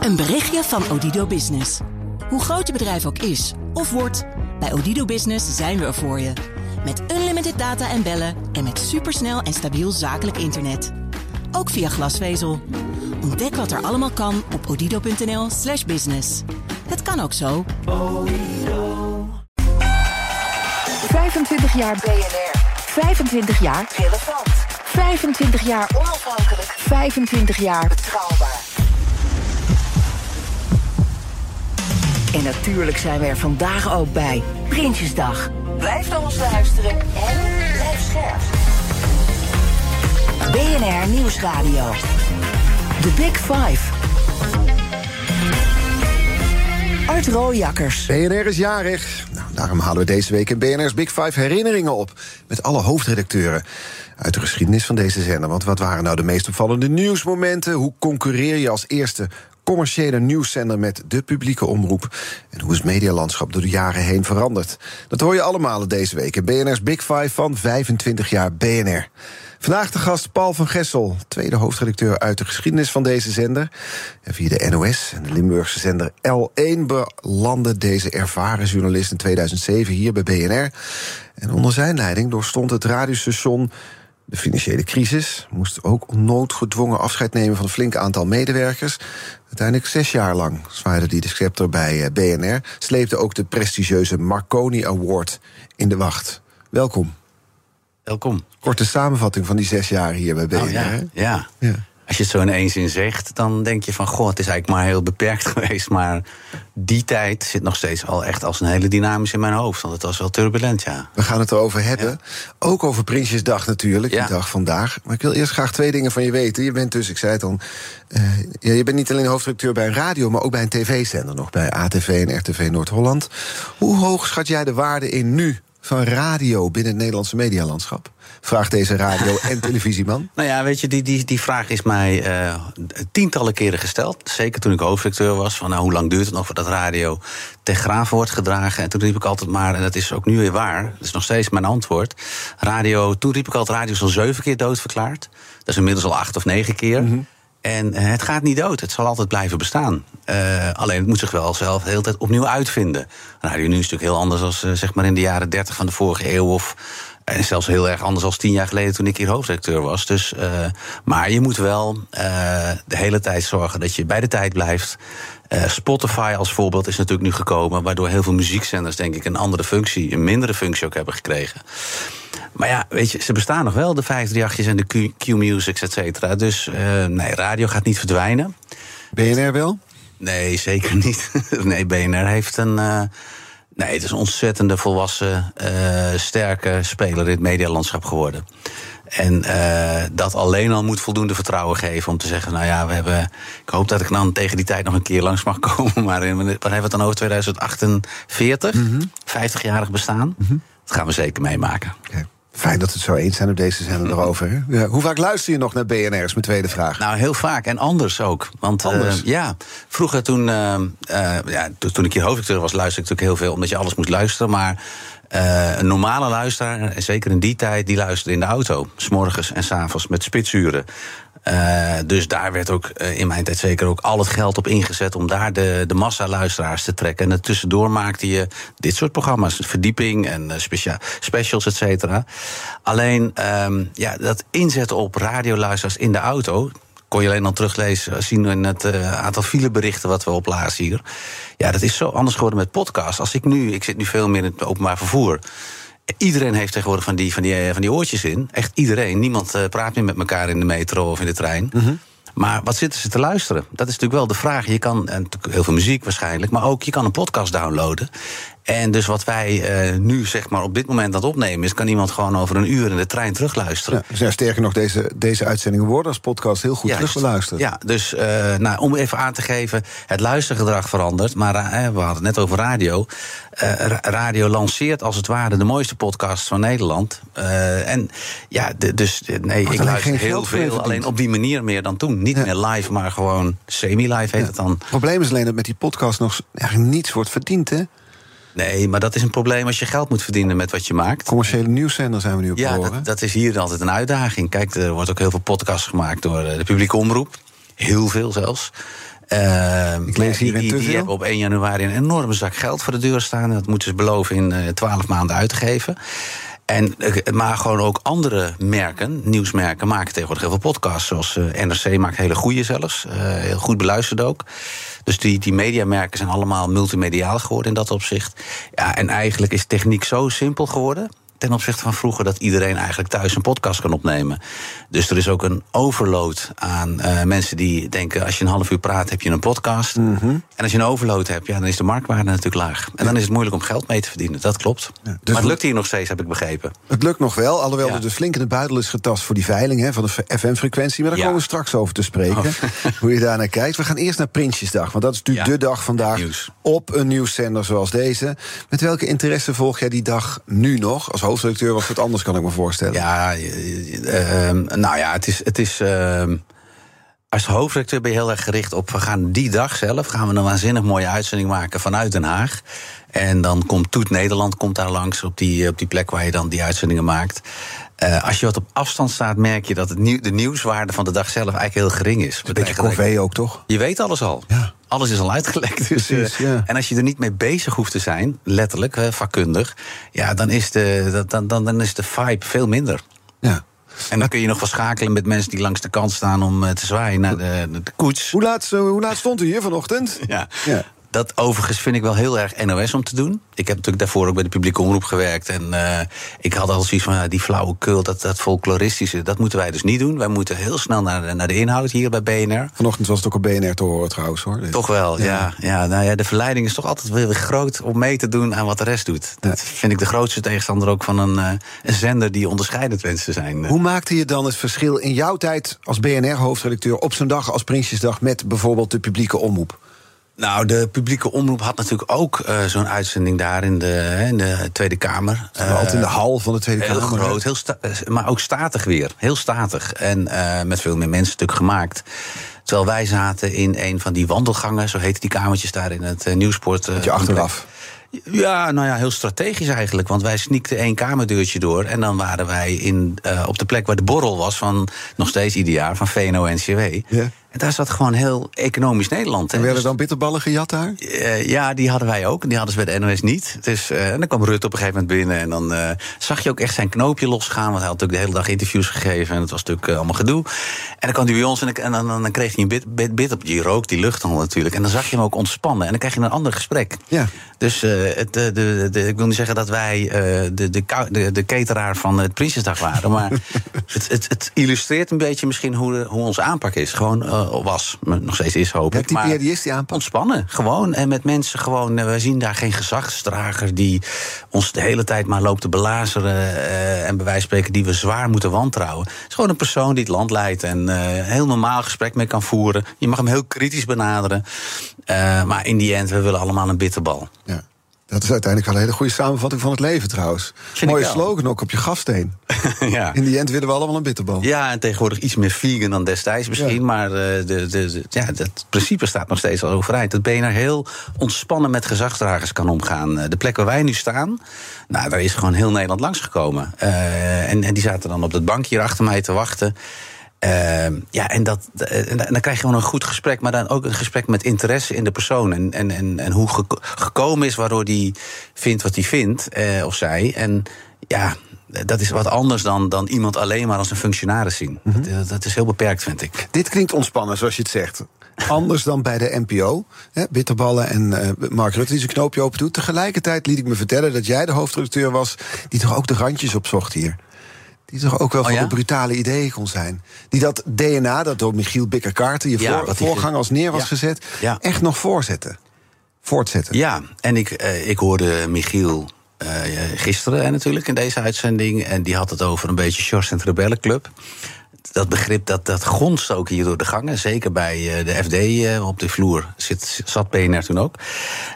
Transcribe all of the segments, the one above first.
Een berichtje van Odido Business. Hoe groot je bedrijf ook is of wordt, bij Odido Business zijn we er voor je. Met unlimited data en bellen en met supersnel en stabiel zakelijk internet. Ook via glasvezel. Ontdek wat er allemaal kan op odido.nl/slash business. Het kan ook zo. 25 jaar BNR. 25 jaar relevant. 25 jaar onafhankelijk. 25 jaar betrouwbaar. En natuurlijk zijn we er vandaag ook bij. Prinsjesdag. Blijf naar ons luisteren en blijf scherp. BNR Nieuwsradio. The Big Five. Art Rooijakkers. BNR is jarig. Nou, daarom halen we deze week in BNR's Big Five herinneringen op. Met alle hoofdredacteuren uit de geschiedenis van deze zender. Want wat waren nou de meest opvallende nieuwsmomenten? Hoe concurreer je als eerste commerciële nieuwszender met de publieke omroep? En hoe is het medialandschap door de jaren heen veranderd? Dat hoor je allemaal deze week in BNR's Big Five van 25 jaar BNR. Vandaag de gast Paul van Gessel, tweede hoofdredacteur uit de geschiedenis van deze zender. En via de NOS en de Limburgse zender L1 belandde deze ervaren journalist in 2007 hier bij BNR. En onder zijn leiding doorstond het radiostation de financiële crisis. Moest ook noodgedwongen afscheid nemen van een flink aantal medewerkers. Uiteindelijk zes jaar lang zwaaide die de scepter bij eh, BNR. Sleepte ook de prestigieuze Marconi Award in de wacht. Welkom. Welkom. Korte samenvatting van die zes jaar hier bij BNR. Oh, ja. Ja. Ja. Als je het zo in één zin zegt, dan denk je van... goh, het is eigenlijk maar heel beperkt geweest. Maar die tijd zit nog steeds al echt als een hele dynamisch in mijn hoofd. Want het was wel turbulent, ja. We gaan het erover hebben. Ook over Prinsjesdag natuurlijk, Ja. die dag vandaag. Maar ik wil eerst graag twee dingen van je weten. Je bent dus, ik zei het al... eh, ja, je bent niet alleen hoofdredacteur bij een radio... maar ook bij een tv-zender nog, bij ATV en RTV Noord-Holland. Hoe hoog schat jij de waarde in nu van radio... binnen het Nederlandse medialandschap? Vraagt deze radio- en televisieman. Nou ja, weet je, die, die, die vraag is mij eh, tientallen keren gesteld. Zeker toen ik hoofdredacteur was. Van nou, hoe lang duurt het nog voordat radio ten graven wordt gedragen? En toen riep ik altijd maar, en dat is ook nu weer waar. Dat is nog steeds mijn antwoord. Radio, toen riep ik altijd, radio is al zeven keer doodverklaard. Dat is inmiddels al acht of negen keer. En eh, het gaat niet dood. Het zal altijd blijven bestaan. Eh, alleen het moet zich wel zelf de hele tijd opnieuw uitvinden. Radio nu is natuurlijk heel anders dan zeg maar in de jaren dertig van de vorige eeuw. Of en zelfs heel erg anders dan tien jaar geleden toen ik hier hoofdredacteur was. Dus, eh, maar je moet wel eh, de hele tijd zorgen dat je bij de tijd blijft. Eh, Spotify als voorbeeld is natuurlijk nu gekomen, waardoor heel veel muziekzenders, denk ik, een andere functie, een mindere functie ook hebben gekregen. Maar ja, weet je, ze bestaan nog wel, de 538's en de Q- Q-Musics, et cetera. Dus nee, radio gaat niet verdwijnen. BNR wel? Nee, zeker niet. nee, BNR heeft een. Eh, nee, het is een ontzettende volwassen, eh, sterke speler in het medialandschap geworden. En eh, dat alleen al moet voldoende vertrouwen geven om te zeggen: Nou ja, we hebben. Ik hoop dat ik dan tegen die tijd nog een keer langs mag komen. Maar in, wat hebben we het dan over 2048? 50-jarig bestaan. Dat gaan we zeker meemaken. Oké. Fijn dat we het zo eens zijn op deze zender erover. Ja. Hoe vaak luister je nog naar BNR, is mijn tweede vraag. Nou, heel vaak. En anders ook. Want eh, Anders? ja, vroeger toen, eh, eh, ja, to- toen ik hier hoofdredacteur was, luisterde ik natuurlijk heel veel, omdat je alles moest luisteren. Maar eh, een normale luisteraar, en zeker in die tijd, die luisterde in de auto. S'morgens en s'avonds met spitsuren. Eh, dus daar werd ook eh, in mijn tijd zeker ook al het geld op ingezet om daar de, de massa luisteraars te trekken. En tussendoor maakte je dit soort programma's, verdieping en specia- specials, et cetera. Alleen ehm, ja, dat inzetten op radioluisteraars in de auto. Kon je alleen al teruglezen, zien in het eh, aantal fileberichten wat we oplazen hier. Ja, dat is zo anders geworden met podcasts. Als ik nu, ik zit nu veel meer in het openbaar vervoer. Iedereen heeft tegenwoordig van die, van die, eh, van die oortjes in. Echt iedereen. Niemand eh, praat meer met elkaar in de metro of in de trein. Maar wat zitten ze te luisteren? Dat is natuurlijk wel de vraag. Je kan, en natuurlijk heel veel muziek waarschijnlijk, maar ook je kan een podcast downloaden. En dus wat wij eh, nu zeg maar op dit moment aan het opnemen is, kan iemand gewoon over een uur in de trein terugluisteren. Ja, dus sterker nog, deze, deze uitzendingen worden als podcast heel goed teruggeluisterd. Ja, dus eh, nou, om even aan te geven, het luistergedrag verandert. Maar eh, we hadden het net over radio. Ra- radio lanceert als het ware de mooiste podcast van Nederland. En ja, de- dus nee, ik luister heel veel. Alleen op die manier meer dan toen. Niet meer live, maar gewoon semi-live heet het dan. Het probleem is alleen dat met die podcast nog eigenlijk niets wordt verdiend, hè? Nee, maar dat is een probleem als je geld moet verdienen met wat je maakt. Commerciële nieuwszender zijn we nu op Ja, dat, dat is hier altijd een uitdaging. Kijk, er wordt ook heel veel podcasts gemaakt door eh, de publieke omroep. Heel veel zelfs. Uh, Ik lees hier die, in die, hebben op 1 januari een enorme zak geld voor de deur staan. Dat moeten ze beloven in eh, 12 maanden uit te geven. En, eh, maar gewoon ook andere merken, nieuwsmerken, maken tegenwoordig heel veel podcasts. Zoals eh, NRC maakt hele goede zelfs. eh, heel goed beluisterd ook. Dus die, die mediamerken zijn allemaal multimediaal geworden in dat opzicht. Ja, en eigenlijk is techniek zo simpel geworden ten opzichte van vroeger dat iedereen eigenlijk thuis een podcast kan opnemen. Dus er is ook een overload aan uh, mensen die denken: als je een half uur praat, heb je een podcast. Mm -hmm. En als je een overload hebt, ja, dan is de marktwaarde natuurlijk laag. En dan is het moeilijk om geld mee te verdienen. Dat klopt. Ja, dus maar het lukt hier nog steeds, heb ik begrepen. Het lukt nog wel, alhoewel ja. er dus flink in de buidel is getast voor die veiling hè, van de FM-frequentie. Maar daar ja. komen we straks over te spreken. Oh. hoe je daar naar kijkt. We gaan eerst naar Prinsjesdag, want dat is natuurlijk de dag vandaag op een nieuwszender zoals deze. Met welke interesse volg jij die dag nu nog? Als hoofdredacteur was het anders, kan ik me voorstellen. Ja, uh, nou ja, het is. Het is uh, als hoofdredacteur ben je heel erg gericht op. We gaan die dag zelf gaan we een waanzinnig mooie uitzending maken vanuit Den Haag. En dan komt Toet Nederland komt daar langs op die, op die plek waar je dan die uitzendingen maakt. Uh, als je wat op afstand staat, merk je dat het nieuw, de nieuwswaarde van de dag zelf eigenlijk heel gering is. Een beetje corvée ook, toch? Je weet alles al. Ja. Alles is al uitgelekt. Dus, Precies, uh, ja. En als je er niet mee bezig hoeft te zijn, letterlijk, vakkundig, ja, dan is de, dan, dan, dan is de vibe veel minder. Ja. En dan kun je nog wel schakelen met mensen die langs de kant staan om te zwaaien naar de, de koets. Hoe laat, hoe laat stond u hier vanochtend? Ja. ja. Dat overigens vind ik wel heel erg NOS om te doen. Ik heb natuurlijk daarvoor ook bij de publieke omroep gewerkt. En uh, ik had al zoiets van ja, die flauwekul, dat, dat folkloristische, dat moeten wij dus niet doen. Wij moeten heel snel naar de, naar de inhoud hier bij BNR. Vanochtend was het ook op BNR te horen trouwens hoor. Toch wel, ja. ja. ja, nou ja de verleiding is toch altijd weer groot om mee te doen aan wat de rest doet. Dat ja. vind ik de grootste tegenstander ook van een, uh, een zender die onderscheidend wenst te zijn. Hoe maakte je dan het verschil in jouw tijd als BNR-hoofdredacteur op zo'n dag als Prinsjesdag met bijvoorbeeld de publieke omroep? Nou, de publieke omroep had natuurlijk ook uh, zo'n uitzending daar in de, in de Tweede Kamer. Uh, altijd in de hal van de Tweede heel Kamer. Heel groot, heel sta- maar ook statig weer. Heel statig. En uh, met veel meer mensen natuurlijk gemaakt. Terwijl wij zaten in een van die wandelgangen, zo heten die kamertjes daar in het Nieuwsport. Je achteraf. Ja, nou ja, heel strategisch eigenlijk. Want wij sneakten één kamerdeurtje door. En dan waren wij in, uh, op de plek waar de borrel was van nog steeds ieder jaar van VNO-NCW. Ja. En daar zat gewoon heel economisch Nederland. En werden dus, dan bitterballen gejat daar? Uh, ja, die hadden wij ook. En die hadden ze bij de NOS niet. Dus, uh, en dan kwam Rutte op een gegeven moment binnen. En dan uh, zag je ook echt zijn knoopje losgaan. Want hij had natuurlijk de hele dag interviews gegeven. En het was natuurlijk allemaal gedoe. En dan kwam hij bij ons en, en dan, dan, dan, kreeg hij een bit, bit, bit op. Je rook die lucht dan natuurlijk. En dan zag je hem ook ontspannen. En dan kreeg je een ander gesprek. Ja. Dus het, de, de, de, ik wil niet zeggen dat wij de, de, de, de cateraar van het Prinsjesdag waren. Maar het, het, het, illustreert een beetje misschien hoe, hoe onze aanpak is. Gewoon was. Nog steeds is, hoop ik. Maar die is die aanpak? Ontspannen, gewoon. En met mensen gewoon. We zien daar geen gezagsdrager die ons de hele tijd maar loopt te belazeren. Uh, en bij wijze van spreken die we zwaar moeten wantrouwen. Het is gewoon een persoon die het land leidt en een heel normaal gesprek mee kan voeren. Je mag hem heel kritisch benaderen. Maar in die end, we willen allemaal een bitterbal. Ja. Dat is uiteindelijk wel een hele goede samenvatting van het leven trouwens. Vind Mooie slogan ook op je grafsteen. ja. In die end willen we allemaal een bitterbal. Ja, en tegenwoordig iets meer vegan dan destijds misschien. Ja. Maar uh, de, de, de, ja, het principe staat nog steeds al overeind. Dat BNR heel ontspannen met gezagsdragers kan omgaan. De plek waar wij nu staan, nou, daar is gewoon heel Nederland langsgekomen. Uh, en, en die zaten dan op dat bankje hier achter mij te wachten. Uh, ja, en, dat, en dan krijg je gewoon een goed gesprek, maar dan ook een gesprek met interesse in de persoon. En, en, en, en hoe geko gekomen is waardoor die vindt wat hij vindt, uh, of zij. En ja, dat is wat anders dan, dan iemand alleen maar als een functionaris zien. Mm -hmm. dat, dat, is heel beperkt, vind ik. Dit klinkt ontspannen, zoals je het zegt. Anders dan bij de NPO. Hè, bitterballen en uh, Mark Rutte die zijn knoopje open doet. Tegelijkertijd liet ik me vertellen dat jij de hoofdredacteur was... die toch ook de randjes opzocht hier. Die toch ook wel oh, van ja? de brutale ideeën kon zijn. Die dat DNA, dat door Michiel Bikker-Kaarten... je Ja, voor, wat die- voorganger als neer was Ja. gezet... Echt nog voorzetten. Voortzetten. Ja, en ik, uh, ik hoorde Michiel uh, gisteren natuurlijk in deze uitzending. En die had het over een beetje Sjors en Rebellenclub. Dat begrip dat, dat gonst ook hier door de gangen. Zeker bij uh, de FD uh, op de vloer zit, zat BNR toen ook.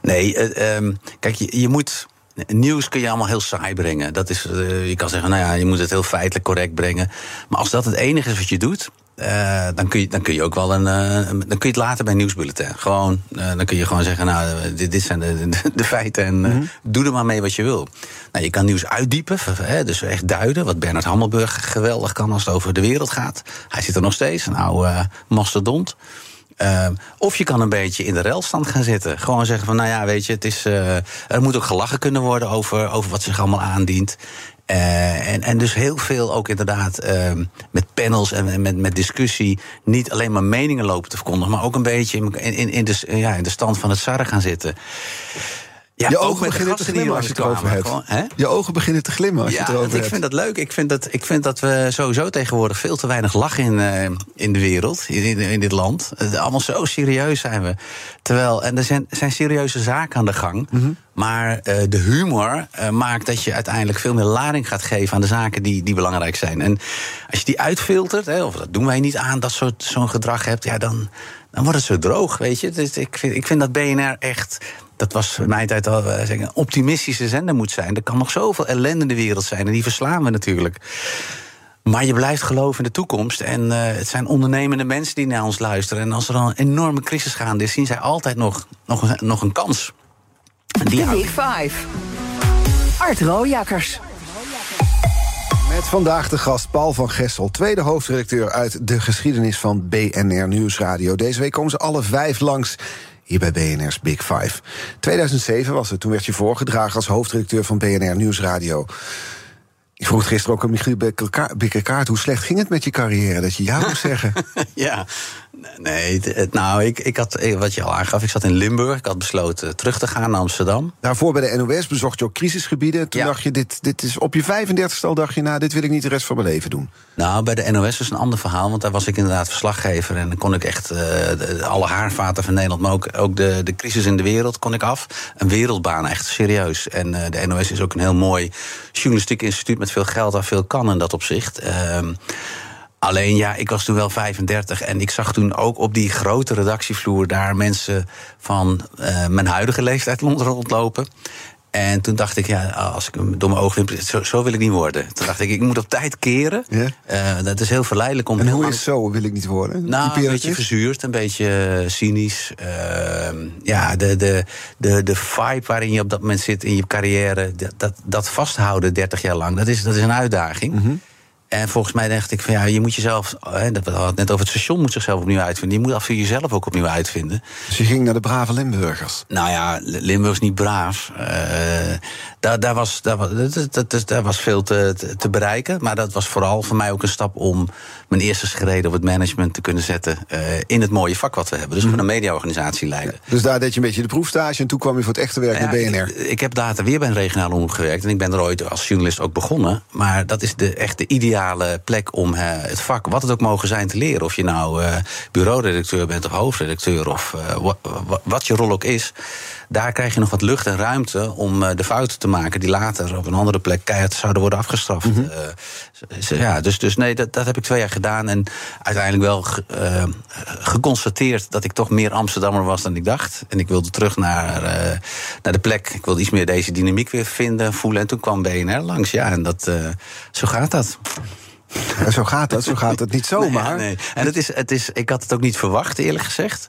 Nee, um, kijk, je, je moet. Nieuws kun je allemaal heel saai brengen. Dat is, uh, je kan zeggen, nou ja, je moet het heel feitelijk correct brengen. Maar als dat het enige is wat je doet, uh, dan, kun je, dan kun je ook wel een. Uh, dan kun je het laten bij een nieuwsbulletin. Gewoon, uh, dan kun je gewoon zeggen, nou, dit, dit zijn de, de, de, feiten en mm -hmm. doe er maar mee wat je wil. Nou, je kan nieuws uitdiepen, hè, dus echt duiden. Wat Bernard Hammelburg geweldig kan als het over de wereld gaat. Hij zit er nog steeds, een oude mastodont. Ehm, of je kan een beetje in de relstand gaan zitten. Gewoon zeggen van, nou ja, weet je, het is, uh, er moet ook gelachen kunnen worden over, over wat zich allemaal aandient. Uh, en, en dus heel veel ook inderdaad uh, met panels en met, met discussie. Niet alleen maar meningen lopen te verkondigen, maar ook een beetje in, in, in, de, ja, in de stand van het sarre gaan zitten. Ja, je ogen beginnen te glimmen als je het erover hebt. Je ogen beginnen te glimmen als ja, je het erover hebt. Ik vind dat leuk. Ik vind dat, ik vind dat we sowieso tegenwoordig veel te weinig lachen in, uh, in de wereld, in, in, dit land. allemaal zo serieus zijn we. Terwijl, en er zijn, zijn serieuze zaken aan de gang. Mm -hmm. Maar uh, de humor uh, maakt dat je uiteindelijk veel meer lading gaat geven aan de zaken die, die belangrijk zijn. En als je die uitfiltert, hè, of dat doen wij niet aan, dat soort zo'n gedrag hebt, ja, dan, dan wordt het zo droog, weet je. Dus ik, vind, ik vind dat BNR echt dat was in mijn tijd al uh, een optimistische zender moet zijn. Er kan nog zoveel ellende in de wereld zijn en die verslaan we natuurlijk. Maar je blijft geloven in de toekomst. En uh, het zijn ondernemende mensen die naar ons luisteren. En als er dan een enorme crisis gaande is, zien zij altijd nog, nog, nog een kans. Die Big Five. Art Rooijakkers. Met vandaag de gast Paul van Gessel, tweede hoofdredacteur uit de geschiedenis van BNR Nieuwsradio. Deze week komen ze alle vijf langs hier bij BNR's Big Five. 2007 was het, toen werd je voorgedragen als hoofdredacteur van BNR Nieuwsradio. Ik vroeg gisteren ook aan Michiel Bikkerkaart... hoe slecht ging het met je carrière, dat je ja moest zeggen? ja, Nee, nou, ik, ik had, eh, wat je al aangaf, ik zat in Limburg. Ik had besloten terug te gaan naar Amsterdam. Daarvoor bij de NOS bezocht je ook crisisgebieden. Toen dacht je, dit, dit is op je 35 stel dacht je, nou, dit wil ik niet de rest van mijn leven doen. Nou, bij de NOS was een ander verhaal, want daar was ik inderdaad verslaggever. En dan kon ik echt uh, alle haarvaten van Nederland, maar ook, ook de, de crisis in de wereld kon ik af. Een wereldbaan, echt serieus. En uh, de NOS is ook een heel mooi journalistiek instituut met veel geld en veel kan in dat opzicht. Uh, Alleen ja, ik was toen wel 35 en ik zag toen ook op die grote redactievloer daar mensen van uh, mijn huidige leeftijd rondlopen. En toen dacht ik, ja, als ik door mijn ogen zo, zo wil ik niet worden. Toen dacht ik, ik moet op tijd keren. Uh, dat is heel verleidelijk om. En hoe is zo wil ik niet worden? Nou, een beetje verzuurd, een beetje eh, cynisch. Uh, ja, de, de, de, de vibe waarin je op dat moment zit in je carrière, dat, dat, dat vasthouden 30 jaar lang, dat is, dat is een uitdaging. Mm -hmm. En volgens mij dacht ik van ja, je moet jezelf, hè, dat we hadden net over het station, moet zichzelf opnieuw uitvinden. Je moet af jezelf ook opnieuw uitvinden. Dus je ging naar de brave Limburgers? Nou ja, Limburg is niet braaf. Uh, daar, daar, was, daar, was, dat, dat, daar was veel te, te, bereiken. Maar dat was vooral voor mij ook een stap om mijn eerste schreden op het management te kunnen zetten. Uh, in het mooie vak wat we hebben. Dus mm. een mediaorganisatie leiden. Ja, dus daar deed je een beetje de proefstage en toen kwam je voor het echte werk ja, naar BNR. Ik, ik, heb later weer bij een regionale omroep gewerkt. En ik ben er ooit als journalist ook begonnen. Maar dat is de, echt de ideale plek om uh, het vak, wat het ook mogen zijn, te leren. Of je nou uh, bureauredacteur bent of hoofdredacteur of wat je rol ook is daar krijg je nog wat lucht en ruimte om uh, de fouten te maken die later op een andere plek keihard zouden worden afgestraft. Mm -hmm. uh, ja, dus, dus nee, dat, dat heb ik twee jaar gedaan. En uiteindelijk wel uh, geconstateerd dat ik toch meer Amsterdammer was dan ik dacht. En ik wilde terug naar, naar de plek. Ik wilde iets meer deze dynamiek weer vinden, voelen. En toen kwam BNR langs. Ja, en dat, zo gaat dat. Ja, zo gaat dat, zo gaat het niet zomaar. Nee, nee. En het is, het is, ik had het ook niet verwacht, eerlijk gezegd.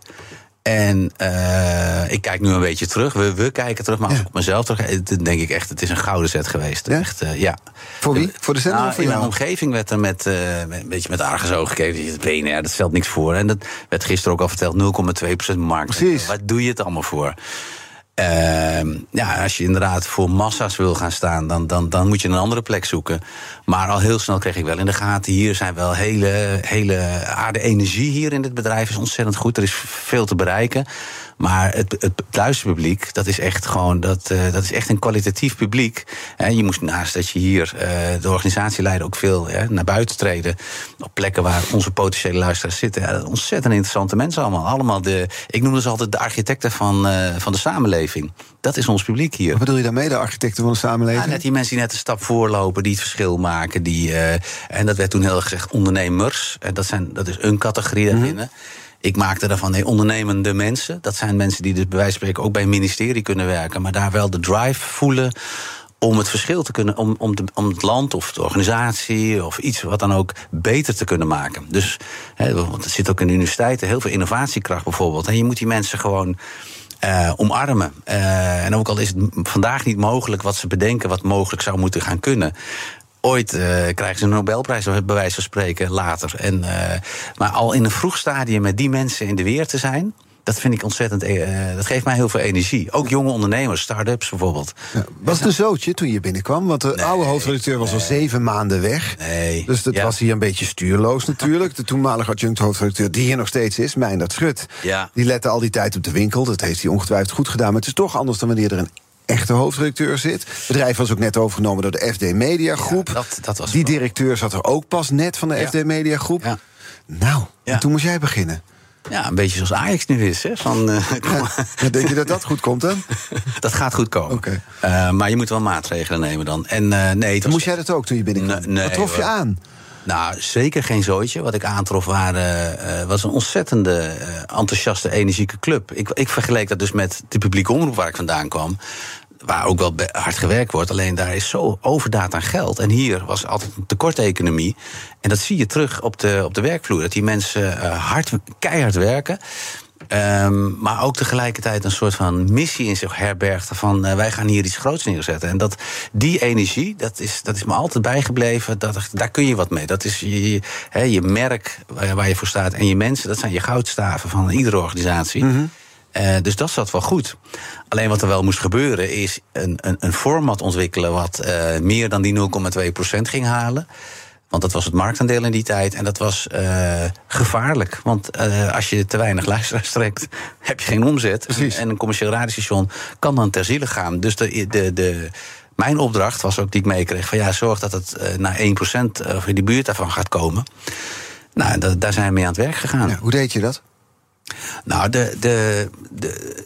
En uh, ik kijk nu een beetje terug. We, we kijken terug, maar als ik op mezelf terug denk ik echt, het is een gouden set geweest. Ja? Echt, uh, ja. Voor wie? Voor de zender nou, of voor In jou? mijn omgeving werd er met, uh, met, een beetje met argusogen gekeken. Het BNR, dat stelt niks voor. En dat werd gisteren ook al verteld, 0,2% markt. Precies. Wat doe je het allemaal voor? Uh, ja, als je inderdaad voor massa's wil gaan staan, dan, dan, dan moet je een andere plek zoeken. Maar al heel snel kreeg ik wel in de gaten. Hier zijn wel hele, hele aarde energie hier in dit bedrijf. is ontzettend goed. Er is veel te bereiken. Maar het, het luisterpubliek, dat is echt gewoon dat, uh, dat is echt een kwalitatief publiek. En je moest naast dat je hier uh, de organisatieleider ook veel uh, naar buiten treden. Op plekken waar onze potentiële luisteraars zitten. Ja, ontzettend interessante mensen allemaal. allemaal de, ik noem ze altijd de architecten van, van de samenleving. Dat is ons publiek hier. Wat bedoel je daarmee, de architecten van de samenleving? Ja, net die mensen die net een stap voorlopen, die het verschil maken. Die, en dat werd toen heel erg gezegd ondernemers. En dat, zijn, dat is een categorie daarbinnen. Mm -hmm. Ik maakte daarvan nee, ondernemende mensen. Dat zijn mensen die dus bij wijze van spreken ook bij een ministerie kunnen werken, maar daar wel de drive voelen om het verschil te kunnen, om, om, de, om het land of de organisatie of iets wat dan ook beter te kunnen maken. Dus, hè, want er zit ook in de universiteiten heel veel innovatiekracht bijvoorbeeld. En je moet die mensen gewoon. Uh, omarmen. Uh, en ook al is het vandaag niet mogelijk wat ze bedenken, wat mogelijk zou moeten gaan kunnen ooit uh, krijgen ze een Nobelprijs, bij wijze van spreken, later. En, uh, maar al in een vroeg stadium met die mensen in de weer te zijn dat vind ik ontzettend. Uh, dat geeft mij heel veel energie. Ook jonge ondernemers, start-ups bijvoorbeeld. Ja, was het een zootje toen je binnenkwam? Want de oude hoofdredacteur was al zeven maanden weg. Nee. Dus dat was hier een beetje stuurloos natuurlijk. De toenmalige adjunct hoofdredacteur, die hier nog steeds is, Meindert Schut. Ja. Die lette al die tijd op de winkel. Dat heeft hij ongetwijfeld goed gedaan. Maar het is toch anders dan wanneer er een echte hoofdredacteur zit. Het bedrijf was ook net overgenomen door de FD Media Groep. Ja, dat, dat was die directeur zat er ook pas net van de ja. FD Media Groep. Ja. Nou, en toen moest jij beginnen. Ja, een beetje zoals Ajax nu is. Hè? Van, uh, ja, denk je dat dat goed komt dan? dat gaat goed komen. Okay. Uh, maar je moet wel maatregelen nemen dan. En, uh, nee, was... Moest jij dat ook toen je binnenkwam? Nee, Wat trof je aan? Nou, zeker geen zooitje. Wat ik aantrof uh, was een ontzettende uh, enthousiaste, energieke club. Ik, ik vergeleek dat dus met de publieke omroep waar ik vandaan kwam waar ook wel hard gewerkt wordt. Alleen daar is zo overdaad aan geld. En hier was altijd een tekorteconomie. En dat zie je terug op de, op de werkvloer. Dat die mensen uh, hard, keihard werken. Um, maar ook tegelijkertijd een soort van missie in zich herbergde van uh, wij gaan hier iets groots neerzetten. En dat, die energie, dat is, dat is me altijd bijgebleven. Dat, daar kun je wat mee. Dat is je, je, he, je merk waar, waar, je voor staat en je mensen, dat zijn je goudstaven van iedere organisatie. Mm -hmm. Uh, dus dat zat wel goed. Alleen wat er wel moest gebeuren is een, een, een format ontwikkelen wat uh, meer dan die 0,2% ging halen. Want dat was het marktaandeel in die tijd. En dat was uh, gevaarlijk. Want als je te weinig luisteraars trekt, heb je geen omzet. En een commercieel radiostation kan dan ter ziele gaan. Dus de, de, de, mijn opdracht was ook die ik meekreeg: van ja, zorg dat het naar 1% of in die buurt daarvan gaat komen. Nou, da, daar zijn we mee aan het werk gegaan. Ja, hoe deed je dat? Nou, de, de, de, de, de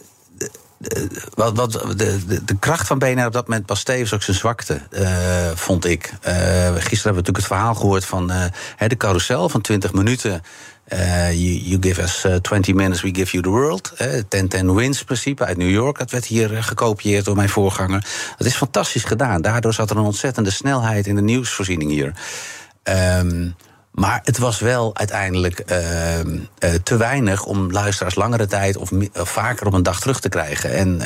wat, wat, de, de, de, kracht van BNR op dat moment was tevens ook zijn zwakte, uh, vond ik. Uh, gisteren hebben we natuurlijk het verhaal gehoord van uh, de carousel van 20 minuten. Uh, you, give us uh, 20 minutes, we give you the world. 10-10 wins principe uit New York. Dat werd hier gekopieerd door mijn voorganger. Dat is fantastisch gedaan. Daardoor zat er een ontzettende snelheid in de nieuwsvoorziening hier. Um, maar het was wel uiteindelijk uh, uh, te weinig om luisteraars langere tijd of, uh, vaker op een dag terug te krijgen. En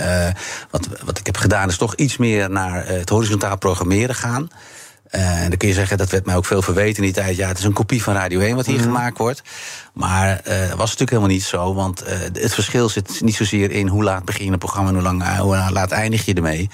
wat, wat ik heb gedaan is toch iets meer naar het horizontaal programmeren gaan. en dan kun je zeggen, dat werd mij ook veel verweten in die tijd. Ja, het is een kopie van Radio 1 wat hier mm. gemaakt wordt. Maar dat was natuurlijk helemaal niet zo. Want het verschil zit niet zozeer in hoe laat begin je een programma en hoe, lang, hoe laat eindig je ermee.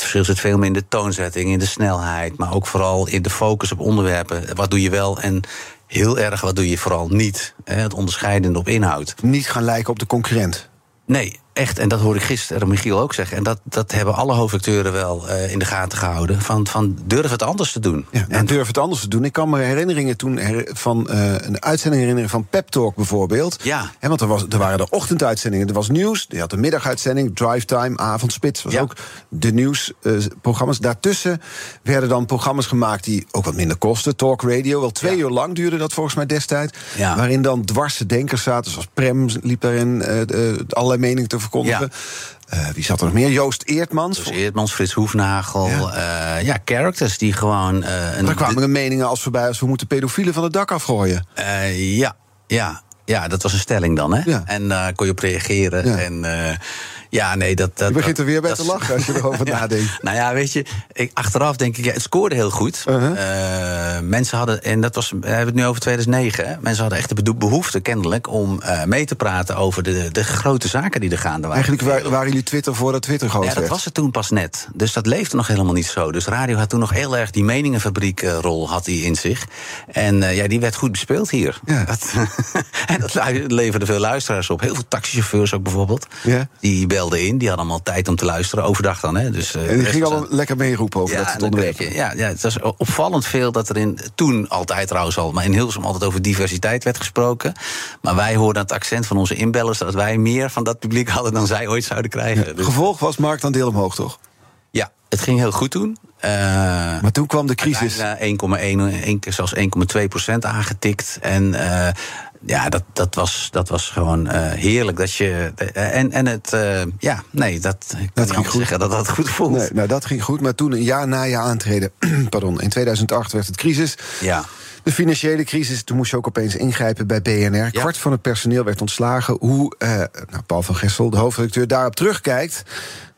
Het verschil zit veel meer in de toonzetting, in de snelheid, maar ook vooral in de focus op onderwerpen. Wat doe je wel en heel erg wat doe je vooral niet. Het onderscheidende op inhoud. Niet gaan lijken op de concurrent. Nee, echt. En dat hoorde ik gisteren Michiel ook zeggen. En dat, dat hebben alle hoofdacteuren wel uh, in de gaten gehouden. Van, van durf het anders te doen. Ja, en durf het anders te doen. Ik kan me herinneringen toen her, van uh, een uitzending herinneren van Pep Talk bijvoorbeeld. Ja. He, want er, was, er waren de ochtenduitzendingen, er was nieuws. Je had de middaguitzending, drive time, avondspits. was ja. ook de nieuwsprogramma's. Uh, Daartussen werden dan programma's gemaakt die ook wat minder kosten. Talk radio, wel twee Ja. uur lang duurde dat volgens mij destijds. Ja. Waarin dan dwarse denkers zaten, zoals Prem liep daarin uh, allerlei meningen te verkondigen. Uh, wie zat er nog meer? Joost Eertmans. Dus Eertmans, Frits Hoefnagel. Ja. Ja, ja characters die gewoon. Uh, Daar kwamen er meningen als voorbij als we moeten pedofielen van het dak afgooien. Ja, ja, ja, dat was een stelling dan, hè? Ja. En daar kon je op reageren. Ja. En ja, nee, dat. dat Je begint dat, er weer bij dat te lachen als je erover Ja. nadenkt. Nou ja, weet je, ik, achteraf denk ik, ja, het scoorde heel goed. Uh-huh. Uh, mensen hadden, en dat was, we hebben het nu over 2009, hè, mensen hadden echt de behoefte kennelijk om uh, mee te praten over de, de grote zaken die er gaande waren. Eigenlijk wa- waren jullie Twitter voordat Twitter groot Ja, dat was het toen pas net. Dus dat leefde nog helemaal niet zo. Dus radio had toen nog heel erg die meningenfabriekrol had die in zich. En ja, die werd goed bespeeld hier. Ja. Dat, en dat leverde veel luisteraars op. Heel veel taxichauffeurs ook bijvoorbeeld. Ja. Die belden in, die hadden allemaal tijd om te luisteren. Overdag dan, hè. Dus, uh, En die ging allemaal lekker meeroepen over ja, dat soort onderwerpen. je- ja, ja, het was opvallend veel dat er in toen altijd trouwens al, maar in Hilversum altijd over diversiteit werd gesproken. Maar wij hoorden het accent van onze inbellers dat wij meer van dat publiek hadden dan zij ooit zouden krijgen. Dus- Gevolg was marktaandeel omhoog, toch? ja, het ging heel goed toen. Uh, Maar toen kwam de crisis. Uiteindelijk naar 1,1, één keer zelfs 1,2 procent aangetikt. En uh, ja, dat, dat, was, dat was gewoon uh, heerlijk. Dat je, uh, en, en het, uh, ja, nee, dat, ik kan Dat niet anders goed. zeggen dat dat goed voelt. Nee, nou, dat ging goed. Maar toen, een jaar na je aantreden, pardon, in 2008 werd het crisis. Ja. De financiële crisis, toen moest je ook opeens ingrijpen bij BNR. Ja. Kwart van het personeel werd ontslagen. Hoe nou, Paul van Gessel, de hoofdredacteur, daarop terugkijkt...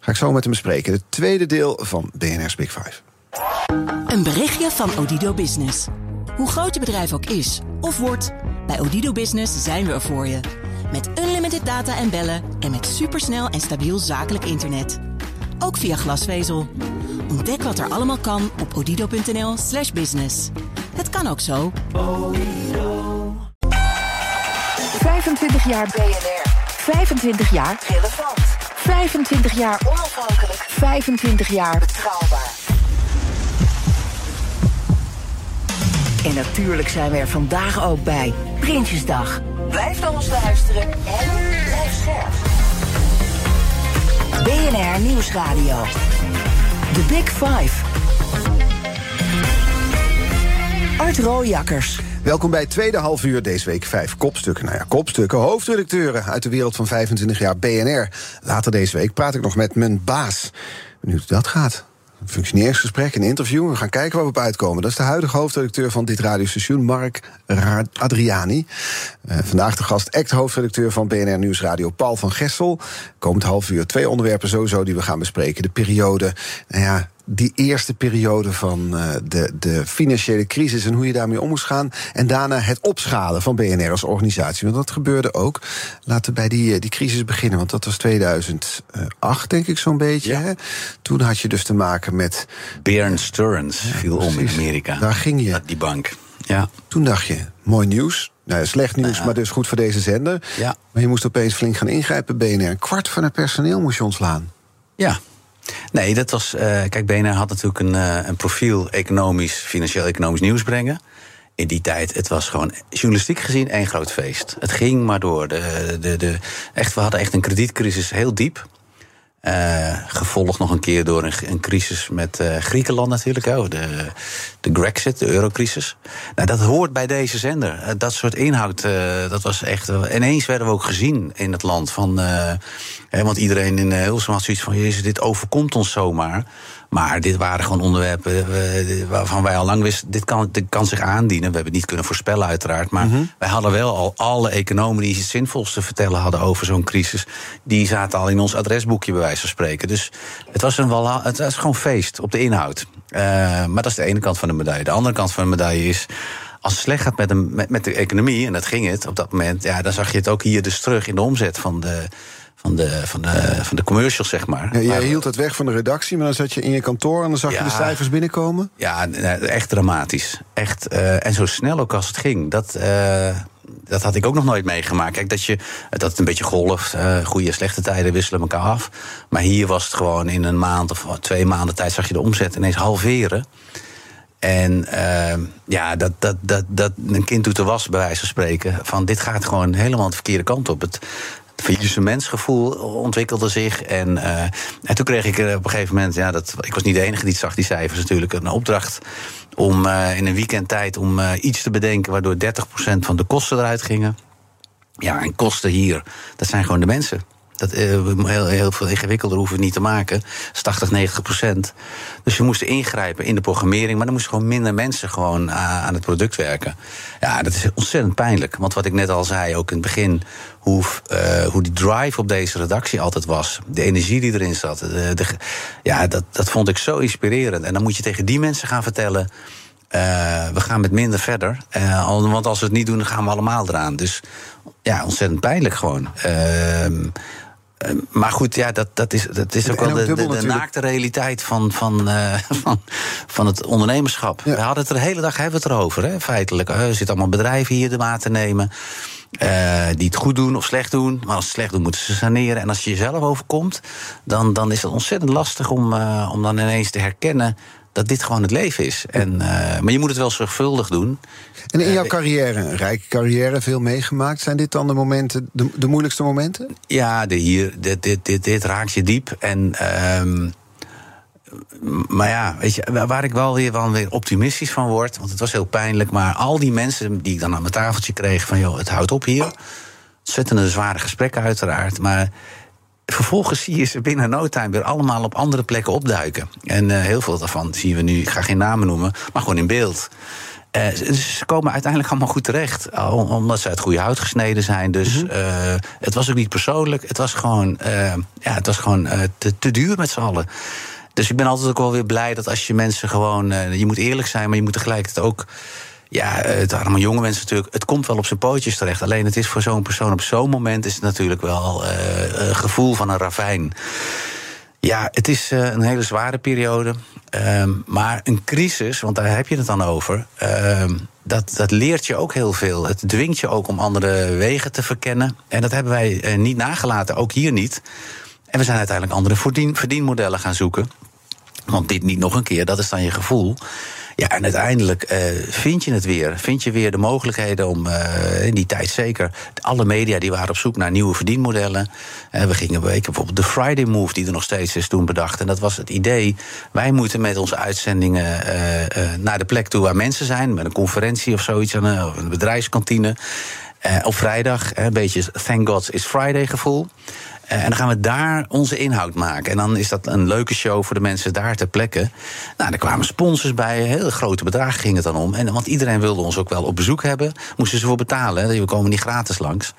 ga ik zo met hem bespreken. Het tweede deel van BNR's Big Five. Een berichtje van Odido Business. Hoe groot je bedrijf ook is of wordt, bij Odido Business zijn we er voor je. Met unlimited data en bellen en met supersnel en stabiel zakelijk internet. Ook via glasvezel. Ontdek wat er allemaal kan op odido.nl/slash business. Het kan ook zo. 25 jaar BNR. 25 jaar relevant. 25 jaar onafhankelijk. 25 jaar betrouwbaar. En natuurlijk zijn we er vandaag ook bij. Prinsjesdag. Blijf naar ons luisteren en blijf scherp. BNR Nieuwsradio. The Big Five. Art Rooijakkers. Welkom bij tweede half uur deze week vijf kopstukken. Nou ja, kopstukken, hoofdredacteuren uit de wereld van 25 jaar BNR. Later deze week praat ik nog met mijn baas. Benieuwd hoe dat gaat. Een functioneringsgesprek, een interview. We gaan kijken waar we op uitkomen. Dat is de huidige hoofdredacteur van dit radiostation, Mark Adriani. Uh, vandaag de gast, act-hoofdredacteur van BNR Nieuwsradio, Paul van Gessel. Komend half uur twee onderwerpen sowieso die we gaan bespreken. De periode, nou ja, die eerste periode van uh, de, de financiële crisis en hoe je daarmee om moest gaan. En daarna het opschalen van BNR als organisatie. Want dat gebeurde ook. Laten we bij die, die crisis beginnen. Want dat was 2008, denk ik zo'n beetje. Ja. Hè? Toen had je dus te maken met. Bear Stearns viel om in. Amerika. Daar ging je. Dat- Die bank. Ja. Toen dacht je, mooi nieuws. Nou, slecht nieuws, maar dus goed voor deze zender. Ja. Maar je moest opeens flink gaan ingrijpen, BNR. Een kwart van het personeel moest je ontslaan. Ja. Nee, dat was. eh, kijk, BNR had natuurlijk een, eh, een profiel economisch, financieel-economisch nieuws brengen. In die tijd, het was gewoon journalistiek gezien één groot feest. Het ging maar door. De, de, de, echt, we hadden echt een kredietcrisis heel diep. Eh, gevolgd nog een keer door een, een crisis met eh, Griekenland natuurlijk. Ook, de, de Grexit, de eurocrisis. Nou, dat hoort bij deze zender. Eh, dat soort inhoud, dat was echt... ineens werden we ook gezien in het land. Van, hè, want iedereen in uh, Hilversum had zoiets van... Jezus, dit overkomt ons zomaar. Maar dit waren gewoon onderwerpen eh, waarvan wij al lang wisten... Dit kan, dit kan zich aandienen. We hebben het niet kunnen voorspellen uiteraard. Maar wij hadden wel al alle economen die iets zinvols te vertellen hadden... over zo'n crisis. Die zaten al in ons adresboekje bij wijze van spreken. Dus het was, een wel, het was gewoon feest op de inhoud. Uh, maar dat is de ene kant van de medaille. De andere kant van de medaille is als het slecht gaat met de, met, met de economie, en dat ging het op dat moment, ja, dan zag je het ook hier dus terug in de omzet van de, van de, van de, van de commercials, zeg maar. Ja, jij hield het weg van de redactie, maar dan zat je in je kantoor en dan zag Ja. je de cijfers binnenkomen. Ja, echt dramatisch. Echt, uh, en zo snel ook als het ging. Dat, uh, dat had ik ook nog nooit meegemaakt. Kijk, dat, je, dat het een beetje golft. Uh, goede en slechte tijden wisselen elkaar af. Maar hier was het gewoon in een maand of twee maanden tijd... zag je de omzet ineens halveren. En uh, ja, dat, dat, dat, dat een kind doet er was, bij wijze van spreken. Van dit gaat gewoon helemaal de verkeerde kant op. Het, faillissementsgevoel ontwikkelde zich. En, uh, en toen kreeg ik uh, op een gegeven moment, ja, dat, ik was niet de enige die zag, die cijfers natuurlijk, een opdracht om uh, in een weekendtijd om iets te bedenken waardoor 30% van de kosten eruit gingen. Ja, en kosten hier, dat zijn gewoon de mensen. Dat, uh, heel, heel veel ingewikkelder hoeven we niet te maken. Dat is 80, 90 procent. Dus je moest ingrijpen in de programmering. Maar dan moesten gewoon minder mensen gewoon uh, aan het product werken. Ja, dat is ontzettend pijnlijk. Want wat ik net al zei, ook in het begin... hoe, uh, hoe die drive op deze redactie altijd was. De energie die erin zat. De, ja, dat, dat vond ik zo inspirerend. En dan moet je tegen die mensen gaan vertellen... We gaan met minder verder. Want als we het niet doen, dan gaan we allemaal eraan. Dus ja, ontzettend pijnlijk gewoon. Uh, maar goed, ja, dat, dat is, dat is ook wel de, de, de, naakte realiteit van, van, uh, van, van het ondernemerschap. Ja. We hadden het er de hele dag hebben we het erover, hè, feitelijk. Er zitten allemaal bedrijven hier de maat te nemen. Uh, die het goed doen of slecht doen. Maar als ze slecht doen, moeten ze saneren. En als je jezelf overkomt, dan, dan is het ontzettend lastig om, uh, om dan ineens te herkennen dat dit gewoon het leven is. En, uh, maar je moet het wel zorgvuldig doen. En in jouw carrière, een rijke carrière, veel meegemaakt. Zijn dit dan de momenten, de, de moeilijkste momenten? Ja, de hier, dit, dit, dit, dit raakt je diep. En, um, maar ja, weet je, waar ik wel weer, wel weer optimistisch van word... want het was heel pijnlijk, maar al die mensen die ik dan aan mijn tafeltje kreeg... van joh, het houdt op hier. Ontzettende zware gesprekken uiteraard, maar vervolgens zie je ze binnen no time weer allemaal op andere plekken opduiken. En uh, heel veel daarvan zien we nu, ik ga geen namen noemen, maar gewoon in beeld. Uh, ze komen uiteindelijk allemaal goed terecht. Omdat ze uit goede hout gesneden zijn. Dus mm -hmm. uh, het was ook niet persoonlijk. Het was gewoon, ja, het was gewoon te, te, duur met z'n allen. Dus ik ben altijd ook wel weer blij dat als je mensen gewoon. Je moet eerlijk zijn, maar je moet tegelijkertijd ook. Ja, het allemaal jonge mensen natuurlijk. Het komt wel op zijn pootjes terecht. Alleen het is voor zo'n persoon op zo'n moment is het natuurlijk wel uh, een gevoel van een ravijn. Ja, het is uh, een hele zware periode. Uh, maar een crisis, want daar heb je het dan over. Uh, dat, dat leert je ook heel veel. Het dwingt je ook om andere wegen te verkennen. En dat hebben wij niet nagelaten, ook hier niet. En we zijn uiteindelijk andere verdien, verdienmodellen gaan zoeken. Want dit niet nog een keer, dat is dan je gevoel. Ja, en uiteindelijk uh, vind je het weer. Vind je weer de mogelijkheden om uh, in die tijd zeker. Alle media die waren op zoek naar nieuwe verdienmodellen. Uh, we gingen weken bijvoorbeeld de Friday Move, die er nog steeds is toen bedacht. En dat was het idee. Wij moeten met onze uitzendingen naar de plek toe waar mensen zijn. Met een conferentie of zoiets, aan een, of een bedrijfskantine. op vrijdag, een beetje Thank God is Friday gevoel. Eh, en dan gaan we daar onze inhoud maken. En dan is dat een leuke show voor de mensen daar ter plekke. Nou, er kwamen sponsors bij, hele grote bedragen ging het dan om. En, want iedereen wilde ons ook wel op bezoek hebben. Moesten ze voor betalen, we komen niet gratis langs.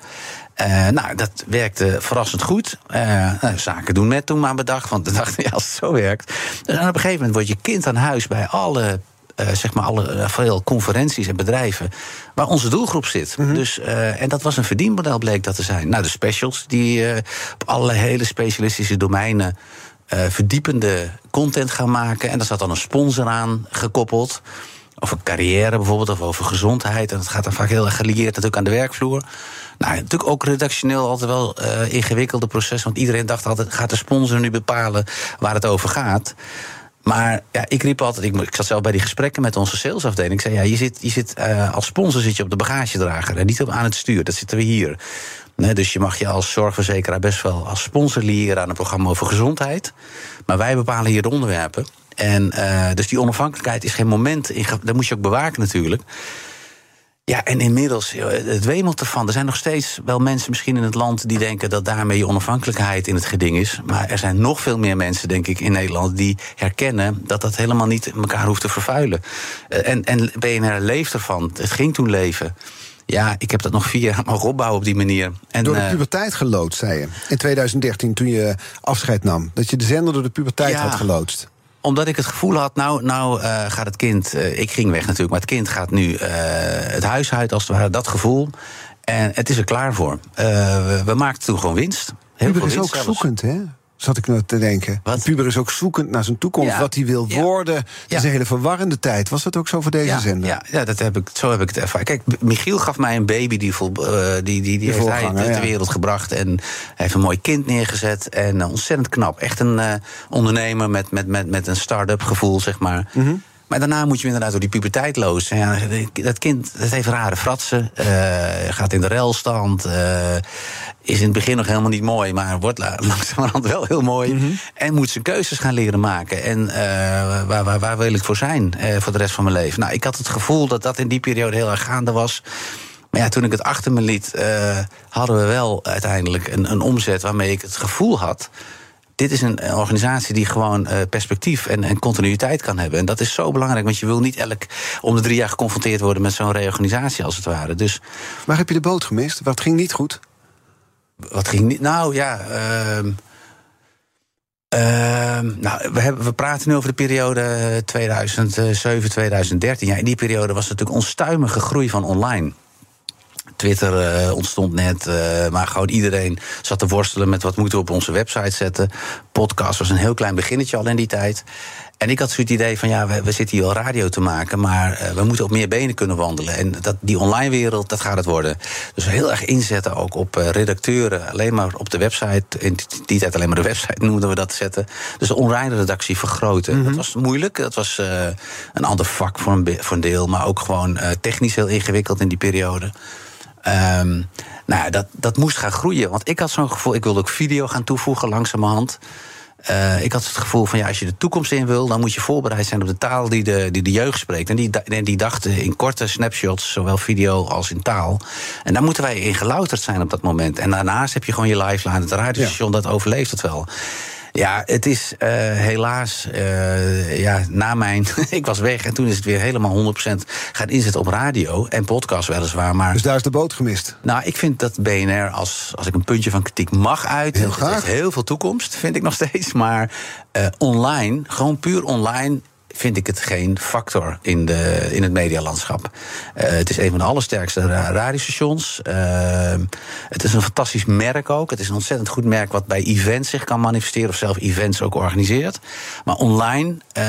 Uh, nou, dat werkte verrassend goed. Uh, zaken doen met toen maar bedacht. Want we dachten, ja, als het zo werkt. Dus op een gegeven moment wordt je kind aan huis bij alle uh, zeg maar alle uh, veel conferenties en bedrijven waar onze doelgroep zit. Mm -hmm. Dus, uh, en dat was een verdienmodel, bleek dat te zijn. Nou, de specials die op alle hele specialistische domeinen verdiepende content gaan maken. En daar zat dan een sponsor aan gekoppeld. Over carrière bijvoorbeeld, of over gezondheid. En dat gaat dan vaak heel erg gelieerd natuurlijk aan de werkvloer. Nou, natuurlijk ook redactioneel altijd wel ingewikkelde proces. Want iedereen dacht altijd: gaat de sponsor nu bepalen waar het over gaat? Maar ja, ik riep altijd, ik, ik, zat zelf bij die gesprekken met onze salesafdeling. Ik zei, ja, je zit, je zit uh, als sponsor zit je op de bagagedrager en niet op, aan het stuur. Dat zitten we hier. Dus je mag je als zorgverzekeraar best wel als sponsor lieren aan een programma over gezondheid. Maar wij bepalen hier de onderwerpen. En uh, dus die onafhankelijkheid is geen moment. In, dat moet je ook bewaken natuurlijk. Ja, en inmiddels, het wemelt ervan. Er zijn nog steeds wel mensen misschien in het land die denken dat daarmee je onafhankelijkheid in het geding is. Maar er zijn nog veel meer mensen, denk ik, in Nederland die herkennen dat dat helemaal niet elkaar hoeft te vervuilen. En, en BNR leeft ervan. Het ging toen leven. Ja, ik heb dat nog vier jaar mogen opbouwen op die manier. En, door de puberteit geloodst, zei je. In 2013, toen je afscheid nam. Dat je de zender door de puberteit ja. had geloodst omdat ik het gevoel had, nou, nou uh, gaat het kind. Uh, ik ging weg natuurlijk, maar het kind gaat nu uh, het huis uit, als het ware, dat gevoel. En het is er klaar voor. we, we maakten toen gewoon winst. Heel is ook zelfs. zoekend, hè? Zat ik nou te denken. Wat? De puber is ook zoekend naar zijn toekomst, ja. wat hij wil ja. worden. Het ja. is een hele verwarrende tijd. Was dat ook zo voor deze zender? Ja, ja dat heb ik, zo heb ik het ervaren. Kijk, Michiel gaf mij een baby die, vol, uh, die, die, die heeft hij ter wereld gebracht. En hij heeft een mooi kind neergezet. En uh, ontzettend knap. Echt een uh, ondernemer met, met, met, met een start-up gevoel, zeg maar. Mm -hmm. Maar daarna moet je inderdaad door die puberteit lozen. Ja, dat kind dat heeft rare fratsen. Uh, gaat in de relstand. Uh, is in het begin nog helemaal niet mooi, maar wordt langzamerhand wel heel mooi. Mm -hmm. En moet zijn keuzes gaan leren maken. En uh, waar, waar, waar, wil ik voor zijn voor de rest van mijn leven? Nou, ik had het gevoel dat dat in die periode heel erg gaande was. Maar ja, toen ik het achter me liet, hadden we wel uiteindelijk een, een omzet waarmee ik het gevoel had dit is een organisatie die gewoon uh, perspectief en, en, continuïteit kan hebben. En dat is zo belangrijk, want je wil niet elk om de drie jaar geconfronteerd worden met zo'n reorganisatie als het ware. Dus, Waar heb je de boot gemist? Wat ging niet goed? Wat ging niet? Nou ja. Uh, uh, nou, we, hebben, we praten nu over de periode 2007, 2013. Ja, in die periode was er natuurlijk onstuimige groei van online. Twitter uh, ontstond net, uh, maar gewoon iedereen zat te worstelen met wat moeten we op onze website zetten. Podcast was een heel klein beginnetje al in die tijd. En ik had zo'n idee van ja, we, we, zitten hier wel radio te maken, maar uh, we moeten op meer benen kunnen wandelen. En dat, die online wereld, dat gaat het worden. Dus heel erg inzetten ook op uh, redacteuren, alleen maar op de website. In die tijd alleen maar de website noemden we dat zetten. Dus de online redactie vergroten. Mm -hmm. Dat was moeilijk. Dat was uh, een ander vak voor een, voor een deel, maar ook gewoon technisch heel ingewikkeld in die periode. Um, nou, dat, dat moest gaan groeien. Want ik had zo'n gevoel, ik wilde ook video gaan toevoegen langzamerhand. Uh, ik had het gevoel van ja, als je de toekomst in wil, dan moet je voorbereid zijn op de taal die de, die de jeugd spreekt. En die, en die dachten in korte snapshots, zowel video als in taal. En daar moeten wij in gelouterd zijn op dat moment. En daarnaast heb je gewoon je lifeline, het radiostation, ja. dat overleeft het wel. Ja, het is uh, helaas, uh, ja, na mijn. ik was weg en toen is het weer helemaal 100% gaan inzetten op radio en podcast weliswaar. Maar, dus daar is de boot gemist? Nou, ik vind dat BNR, als, als ik een puntje van kritiek mag uiten. Heel graag. Heeft heel veel toekomst, vind ik nog steeds. Maar uh, online, gewoon puur online vind ik het geen factor in, de, in het medialandschap. Uh, het is een van de allersterkste radiostations. Uh, het is een fantastisch merk ook. Het is een ontzettend goed merk wat bij events zich kan manifesteren... of zelf events ook organiseert. Maar online uh,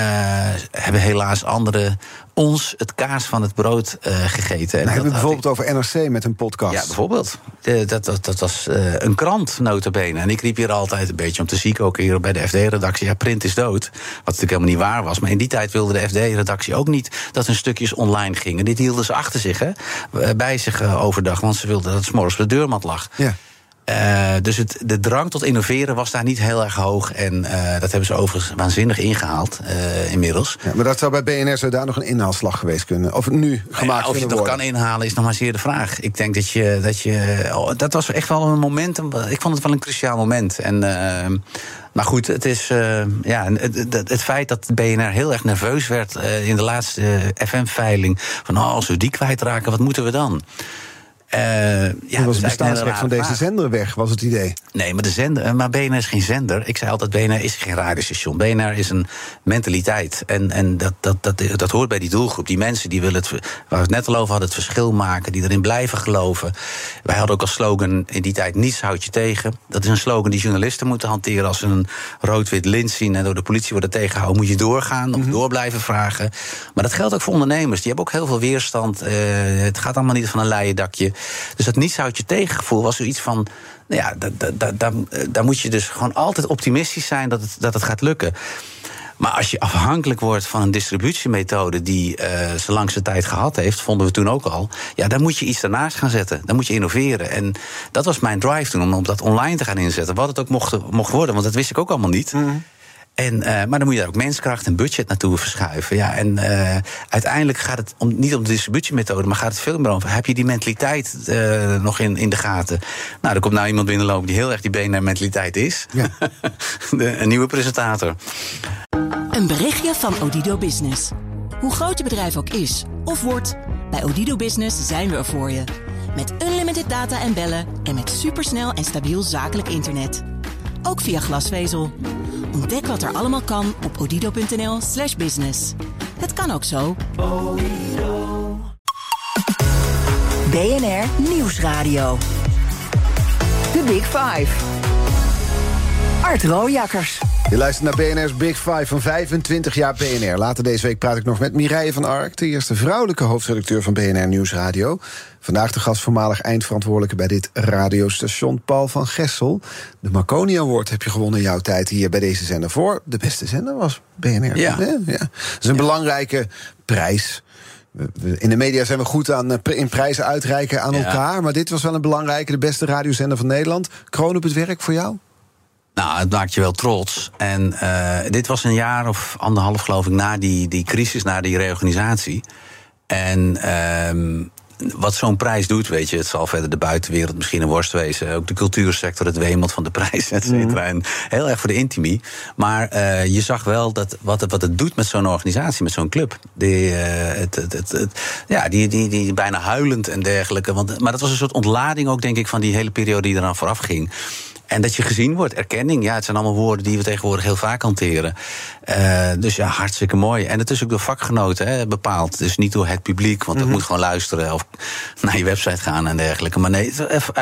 hebben helaas andere ons het kaas van het brood uh, gegeten. En nou, hebben we bijvoorbeeld over NRC met een podcast. Ja, bijvoorbeeld. Uh, dat, dat, dat, was uh, een krant, notabene. En ik riep hier altijd een beetje om te zieken, ook hier bij de FD-redactie... ja, print is dood, wat natuurlijk helemaal niet waar was. Maar in die tijd wilde de FD-redactie ook niet dat hun stukjes online gingen. Dit hielden ze achter zich, hè, bij zich overdag... want ze wilden dat het s'morgens op de deurmat lag. Ja. Uh, dus het, de drang tot innoveren was daar niet heel erg hoog. En uh, dat hebben ze overigens waanzinnig ingehaald uh, inmiddels. Ja, maar dat zou bij BNR zo daar nog een inhaalslag geweest kunnen. Of nu gemaakt ja, Of je het nog kan inhalen is nog maar zeer de vraag. Ik denk dat je. Dat, je, oh, dat was echt wel een moment. Ik vond het wel een cruciaal moment. En. Maar goed, het is ja, het, het, het, feit dat BNR heel erg nerveus werd in de laatste FM-veiling. Van oh, als we die kwijtraken, wat moeten we dan? Uh, ja, was het bestaansrecht van deze zender weg, was het idee? Nee, maar, de zender, maar BNR is geen zender. Ik zei altijd, BNR is geen radiostation. BNR is een mentaliteit. En, en dat, dat, dat, dat hoort bij die doelgroep. Die mensen die willen het, waar we het net al over hadden, het verschil maken. Die erin blijven geloven. Wij hadden ook als slogan in die tijd, niets houdt je tegen. Dat is een slogan die journalisten moeten hanteren. Als ze een rood-wit lint zien en door de politie worden tegengehouden... moet je doorgaan of mm -hmm. door blijven vragen. Maar dat geldt ook voor ondernemers. Die hebben ook heel veel weerstand. Uh, het gaat allemaal niet van een leien dakje. Dus dat nietshoudje tegengevoel was zoiets van. Nou ja, daar moet je dus gewoon altijd optimistisch zijn dat het, dat het gaat lukken. Maar als je afhankelijk wordt van een distributiemethode die uh, zijn langste tijd gehad heeft, vonden we toen ook al, ja, dan moet je iets daarnaast gaan zetten. Dan moet je innoveren. En dat was mijn drive toen, om, om dat online te gaan inzetten. Wat het ook mocht, mocht worden, want dat wist ik ook allemaal niet. Mm. En, uh, maar dan moet je daar ook menskracht en budget naartoe verschuiven. Ja, en uh, uiteindelijk gaat het om, niet om de distributiemethode, maar gaat het veel meer over. Heb je die mentaliteit uh, nog in, in de gaten? Nou, er komt nou iemand binnenlopen die heel erg die BNR-mentaliteit is. Ja. de, een nieuwe presentator. Een berichtje van Odido Business. Hoe groot je bedrijf ook is of wordt, bij Odido Business zijn we er voor je. Met unlimited data en bellen en met supersnel en stabiel zakelijk internet. Ook via glasvezel. Ontdek wat er allemaal kan op odido.nl slash business. Het kan ook zo. BNR Nieuwsradio. The Big Five. Art Rooijakkers. Je luistert naar BNR's Big Five van 25 jaar BNR. Later deze week praat ik nog met Mireille van Ark... de eerste vrouwelijke hoofdredacteur van BNR Nieuwsradio. Vandaag de gast voormalig eindverantwoordelijke bij dit radiostation... Paul van Gessel. De Marconi Award heb je gewonnen in jouw tijd hier bij deze zender voor. De beste zender was BNR. Ja. ja. Dat is een belangrijke prijs. In de media zijn we goed aan eh, in prijzen uitreiken aan ja. elkaar. Maar dit was wel een belangrijke, de beste radiozender van Nederland. Kroon op het werk voor jou? Nou, het maakt je wel trots. En uh, dit was een jaar of anderhalf, geloof ik, na die, die crisis, na die reorganisatie. En uh, wat zo'n prijs doet, weet je, het zal verder de buitenwereld misschien een worst wezen. Ook de cultuursector, het wemelt van de prijs, et cetera. Mm. En heel erg voor de intimie. Maar uh, je zag wel dat wat het, wat het doet met zo'n organisatie, met zo'n club. Die, het, het, het, het, ja, die, die, die bijna huilend en dergelijke. Want, maar dat was een soort ontlading ook, denk ik, van die hele periode die eraan vooraf ging. En dat je gezien wordt, erkenning. Ja, het zijn allemaal woorden die we tegenwoordig heel vaak hanteren. Uh, dus ja, hartstikke mooi. En het is ook door vakgenoten hè, bepaald. Dus niet door het publiek, want dat mm -hmm. moet gewoon luisteren of naar je website gaan en dergelijke. Maar nee,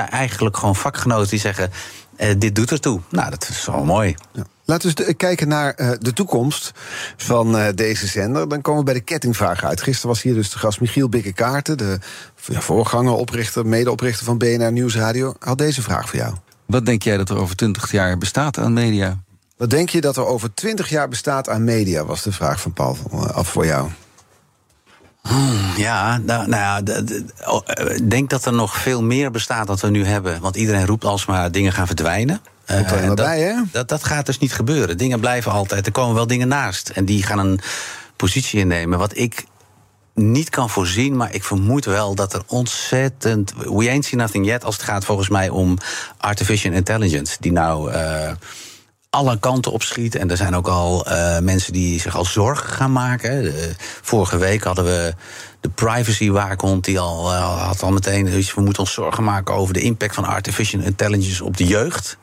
eigenlijk gewoon vakgenoten die zeggen: uh, dit doet ertoe. Nou, dat is wel mooi. Ja. Laten we eens kijken naar de toekomst van deze zender. Dan komen we bij de kettingvraag uit. Gisteren was hier dus de gast Michiel Bikkekaarten, de voorganger, oprichter, medeoprichter van BNR Nieuwsradio. Had deze vraag voor jou. Wat denk jij dat er over 20 jaar bestaat aan media? Wat denk je dat er over 20 jaar bestaat aan media? Was de vraag van Paul af voor jou. Hmm, ja, nou, nou ja, ik denk dat er nog veel meer bestaat dan we nu hebben. Want iedereen roept alsmaar dingen gaan verdwijnen. Er uh, bij, hè? Dat, dat gaat dus niet gebeuren. Dingen blijven altijd. Er komen wel dingen naast. En die gaan een positie innemen. Wat ik niet kan voorzien, maar ik vermoed wel dat er ontzettend. We ain't seen nothing yet als het gaat volgens mij om artificial intelligence, die nou. Uh, alle kanten op schiet. En er zijn ook al uh, mensen die zich al zorgen gaan maken. Vorige week hadden we de privacy-waakhond die al uh, had al meteen. Dus we moeten ons zorgen maken over de impact van artificial intelligence op de jeugd.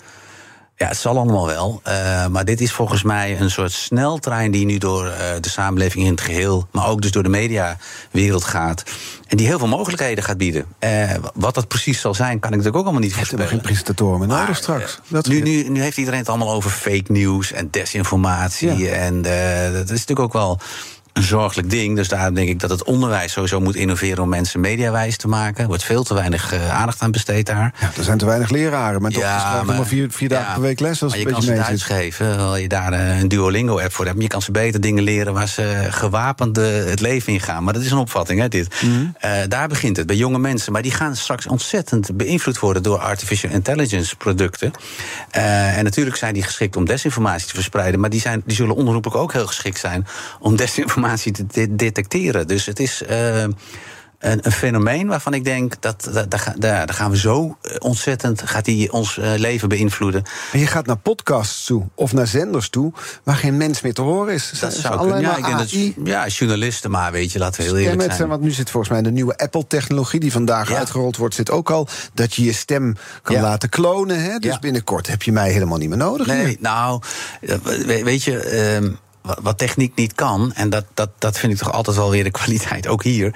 Ja, het zal allemaal wel. Uh, maar dit is volgens mij een soort sneltrein die nu door uh, de samenleving in het geheel, maar ook dus door de mediawereld gaat. En die heel veel mogelijkheden gaat bieden. Uh, wat dat precies zal zijn, kan ik natuurlijk ook allemaal niet voorspellen. geen presentatoren meer nodig straks. Dat nu, nu, nu heeft iedereen het allemaal over fake news en desinformatie. Ja. En dat is natuurlijk ook wel een zorgelijk ding. Dus daar denk ik dat het onderwijs sowieso moet innoveren om mensen mediawijs te maken. Er wordt veel te weinig uh, aandacht aan besteed daar. Ja, er zijn te weinig leraren. Maar toch ja, maar, maar vier, vier dagen ja, per week les. Als maar je kan ze Duits geven, terwijl je daar een Duolingo-app voor hebt. Maar je kan ze beter dingen leren waar ze gewapend het leven in gaan. Maar dat is een opvatting, hè, dit. Mm -hmm. uh, daar begint het, bij jonge mensen. Maar die gaan straks ontzettend beïnvloed worden door artificial intelligence producten. Uh, en natuurlijk zijn die geschikt om desinformatie te verspreiden. Maar die, zijn, die zullen onherroepelijk ook heel geschikt zijn om desinformatie te de detecteren. Dus het is. Uh, een, een, fenomeen waarvan ik denk dat, daar gaan we zo ontzettend, gaat die ons uh, leven beïnvloeden. En je gaat naar podcasts toe of naar zenders toe waar geen mens meer te horen is. Dat zou kunnen. Ja, ik denk dat, ja, journalisten, maar weet je, laten we heel eerlijk zijn. zijn. Want nu zit volgens mij de nieuwe Apple-technologie die vandaag ja. uitgerold wordt, zit ook al dat je je stem kan ja. laten klonen. Hè? Dus binnenkort heb je mij helemaal niet meer nodig. Nee, meer. nou, weet je. Uh, wat techniek niet kan, en dat, dat, dat vind ik toch altijd wel weer de kwaliteit, ook hier.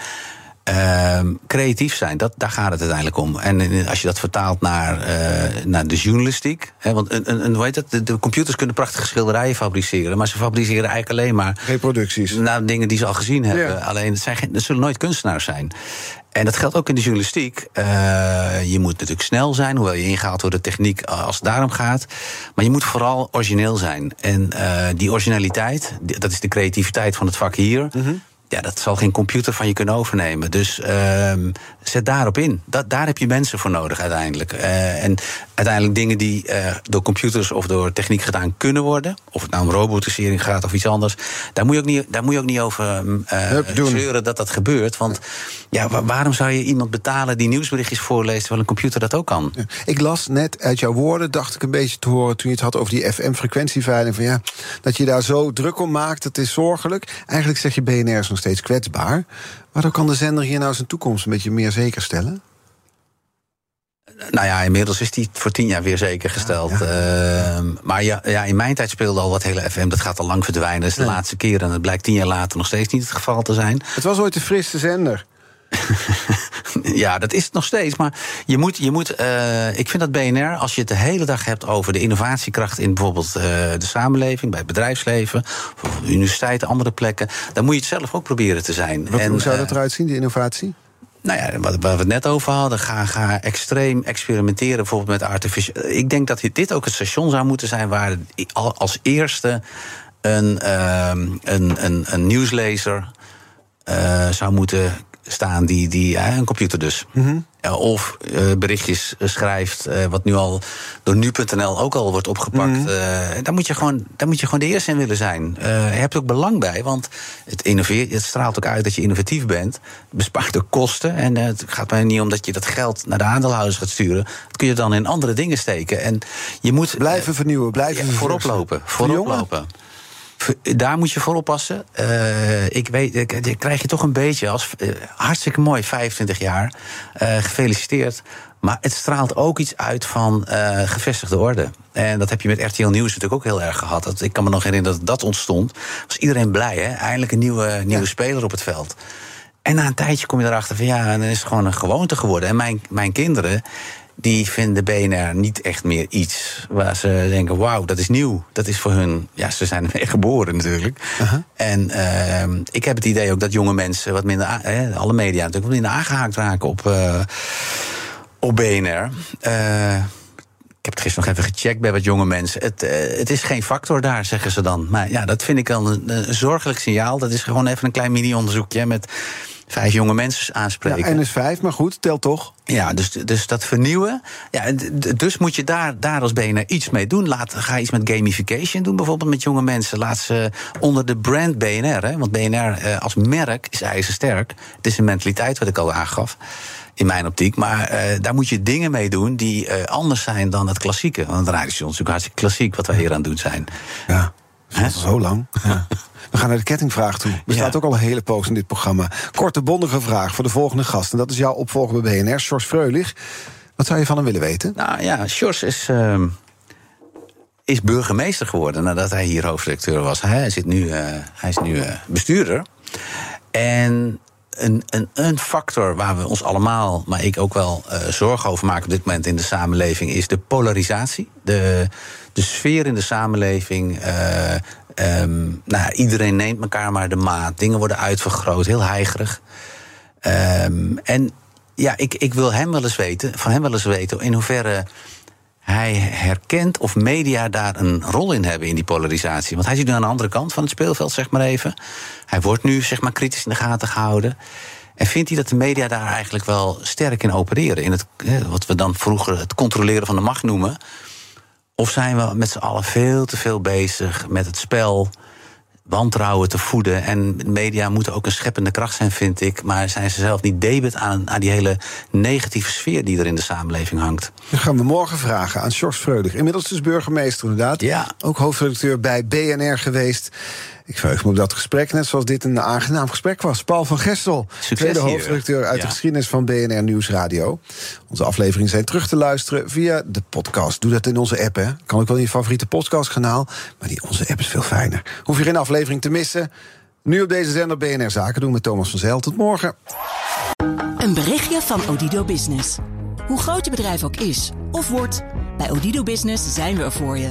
Uh, creatief zijn, dat, daar gaat het uiteindelijk om. En als je dat vertaalt naar, uh, naar de journalistiek. Hè, want een, een, een, hoe heet dat? De, de, computers kunnen prachtige schilderijen fabriceren. Maar ze fabriceren eigenlijk alleen maar. Reproducties. Nou, dingen die ze al gezien hebben. Ja. Alleen het, zijn, het zullen nooit kunstenaars zijn. En dat geldt ook in de journalistiek. Uh, je moet natuurlijk snel zijn, hoewel je ingehaald door de techniek als het daarom gaat. Maar je moet vooral origineel zijn. En die originaliteit, dat is de creativiteit van het vak hier. Mm -hmm. Ja, dat zal geen computer van je kunnen overnemen. Dus uh, zet daarop in. Dat, daar heb je mensen voor nodig uiteindelijk. Uh, en uiteindelijk dingen die uh, door computers of door techniek gedaan kunnen worden. Of het nou om robotisering gaat of iets anders. Daar moet je ook niet, daar moet je ook niet over uh, zeuren dat dat gebeurt. Want ja, waarom zou je iemand betalen die nieuwsberichtjes voorleest... terwijl een computer dat ook kan? Ik las net uit jouw woorden, dacht ik een beetje te horen... toen je het had over die FM-frequentieveiling... van ja, dat je daar zo druk om maakt, dat is zorgelijk. Eigenlijk zeg je BNR is nog steeds kwetsbaar. Waardoor kan de zender hier nou zijn toekomst een beetje meer zeker stellen? Nou ja, inmiddels is die voor tien jaar weer zeker gesteld. Ja, ja. Uh, maar ja, ja, in mijn tijd speelde al wat hele FM. Dat gaat al lang verdwijnen. Dat is de laatste keer. En het blijkt tien jaar later nog steeds niet het geval te zijn. Het was ooit de frisse zender. ja, dat is het nog steeds. Maar je moet, je moet uh, ik vind dat BNR, als je het de hele dag hebt over de innovatiekracht in bijvoorbeeld uh, de samenleving, bij het bedrijfsleven, of universiteiten, andere plekken, dan moet je het zelf ook proberen te zijn. Wat, en, hoe zou dat eruit zien, die innovatie? Nou ja, waar we het net over hadden, ga, ga extreem experimenteren, bijvoorbeeld met artificial. Ik denk dat dit ook het station zou moeten zijn waar als eerste een, uh, een, een, een nieuwslezer uh, zou moeten staan die, die een computer dus. Mm -hmm. uh, of uh, berichtjes schrijft, wat nu al door nu.nl ook al wordt opgepakt. Mm -hmm. daar, moet je gewoon, daar moet je gewoon de eerste in willen zijn. je hebt ook belang bij, want het, innoveert, het straalt ook uit dat je innovatief bent. Bespaart ook kosten. En het gaat mij niet om dat je dat geld naar de aandeelhouders gaat sturen. Dat kun je dan in andere dingen steken. En je moet blijven vernieuwen, blijven ja, voorop lopen. Voorop lopen daar moet je voor oppassen. Uh, ik weet, ik, krijg je toch een beetje als. Uh, hartstikke mooi, 25 jaar. Uh, gefeliciteerd. Maar het straalt ook iets uit van gevestigde orde. En dat heb je met RTL Nieuws natuurlijk ook heel erg gehad. Dat, ik kan me nog herinneren dat dat ontstond. Was iedereen blij, hè? Eindelijk een nieuwe, nieuwe ja. speler op het veld. En na een tijdje kom je erachter van ja, dan is het gewoon een gewoonte geworden. En mijn, mijn kinderen die vinden BNR niet echt meer iets waar ze denken: wauw, dat is nieuw. Dat is voor hun, ja, ze zijn ermee geboren natuurlijk. Uh -huh. En uh, ik heb het idee ook dat jonge mensen wat minder, eh, alle media natuurlijk, wat minder aangehaakt raken op, uh, op BNR. Uh, ik heb het gisteren nog even gecheckt bij wat jonge mensen. Het, uh, het is geen factor daar, zeggen ze dan. Maar ja, dat vind ik al een, een zorgelijk signaal. Dat is gewoon even een klein mini-onderzoekje met vijf jonge mensen aanspreken. Ja, en is vijf, maar goed, tel toch. Ja, dus, dus dat vernieuwen. Ja, dus moet je daar, daar als BNR iets mee doen. Laat, ga iets met gamification doen, bijvoorbeeld met jonge mensen. Laat ze onder de brand BNR. Hè, want BNR uh, als merk is ijzersterk. Het is een mentaliteit, wat ik al aangaf. In mijn optiek. Maar uh, daar moet je dingen mee doen die uh, anders zijn dan het klassieke. Want het radiostation is natuurlijk hartstikke klassiek wat wij hier aan het doen zijn. Ja, dat is zo lang. Ja. We gaan naar de kettingvraag toe. Er staat ook al een hele poos in dit programma. Korte, bondige vraag voor de volgende gast. En dat is jouw opvolger bij BNR, Sjors Freulich. Wat zou je van hem willen weten? Nou ja, Sjors is... Uh, is burgemeester geworden nadat hij hier hoofdredacteur was. Hij, zit nu, uh, hij is nu uh, bestuurder. En een, een, een, factor waar we ons allemaal, maar ik ook wel uh, zorgen over maken op dit moment in de samenleving, is de polarisatie. De, de sfeer in de samenleving. Um, nou, iedereen neemt elkaar maar de maat. Dingen worden uitvergroot, heel heigerig. Um, en ja, ik, ik wil hem wel eens weten, van hem wel eens weten in hoeverre hij herkent of media daar een rol in hebben in die polarisatie. Want hij zit nu aan de andere kant van het speelveld, zeg maar even. Hij wordt nu zeg maar kritisch in de gaten gehouden. En vindt hij dat de media daar eigenlijk wel sterk in opereren? In het, wat we dan vroeger het controleren van de macht noemen. Of zijn we met z'n allen veel te veel bezig met het spel wantrouwen te voeden. En media moeten ook een scheppende kracht zijn, vind ik. Maar zijn ze zelf niet debet aan, aan die hele negatieve sfeer die er in de samenleving hangt? Dat gaan we morgen vragen aan George Freudig. Inmiddels dus burgemeester inderdaad. Ja. Ook hoofdredacteur bij BNR geweest. Ik verheug me op dat gesprek, net zoals dit een aangenaam gesprek was. Paul van Gestel, Succes tweede hier. hoofdredacteur uit Ja. de geschiedenis van BNR Nieuwsradio. Onze afleveringen zijn terug te luisteren via de podcast. Doe dat in onze app, hè. Kan ook wel in je favoriete podcastkanaal. Maar die onze app is veel fijner. Hoef je geen aflevering te missen. Nu op deze zender BNR Zaken doen met Thomas van Zijl. Tot morgen. Een berichtje van Odido Business. Hoe groot je bedrijf ook is of wordt, bij Odido Business zijn we er voor je.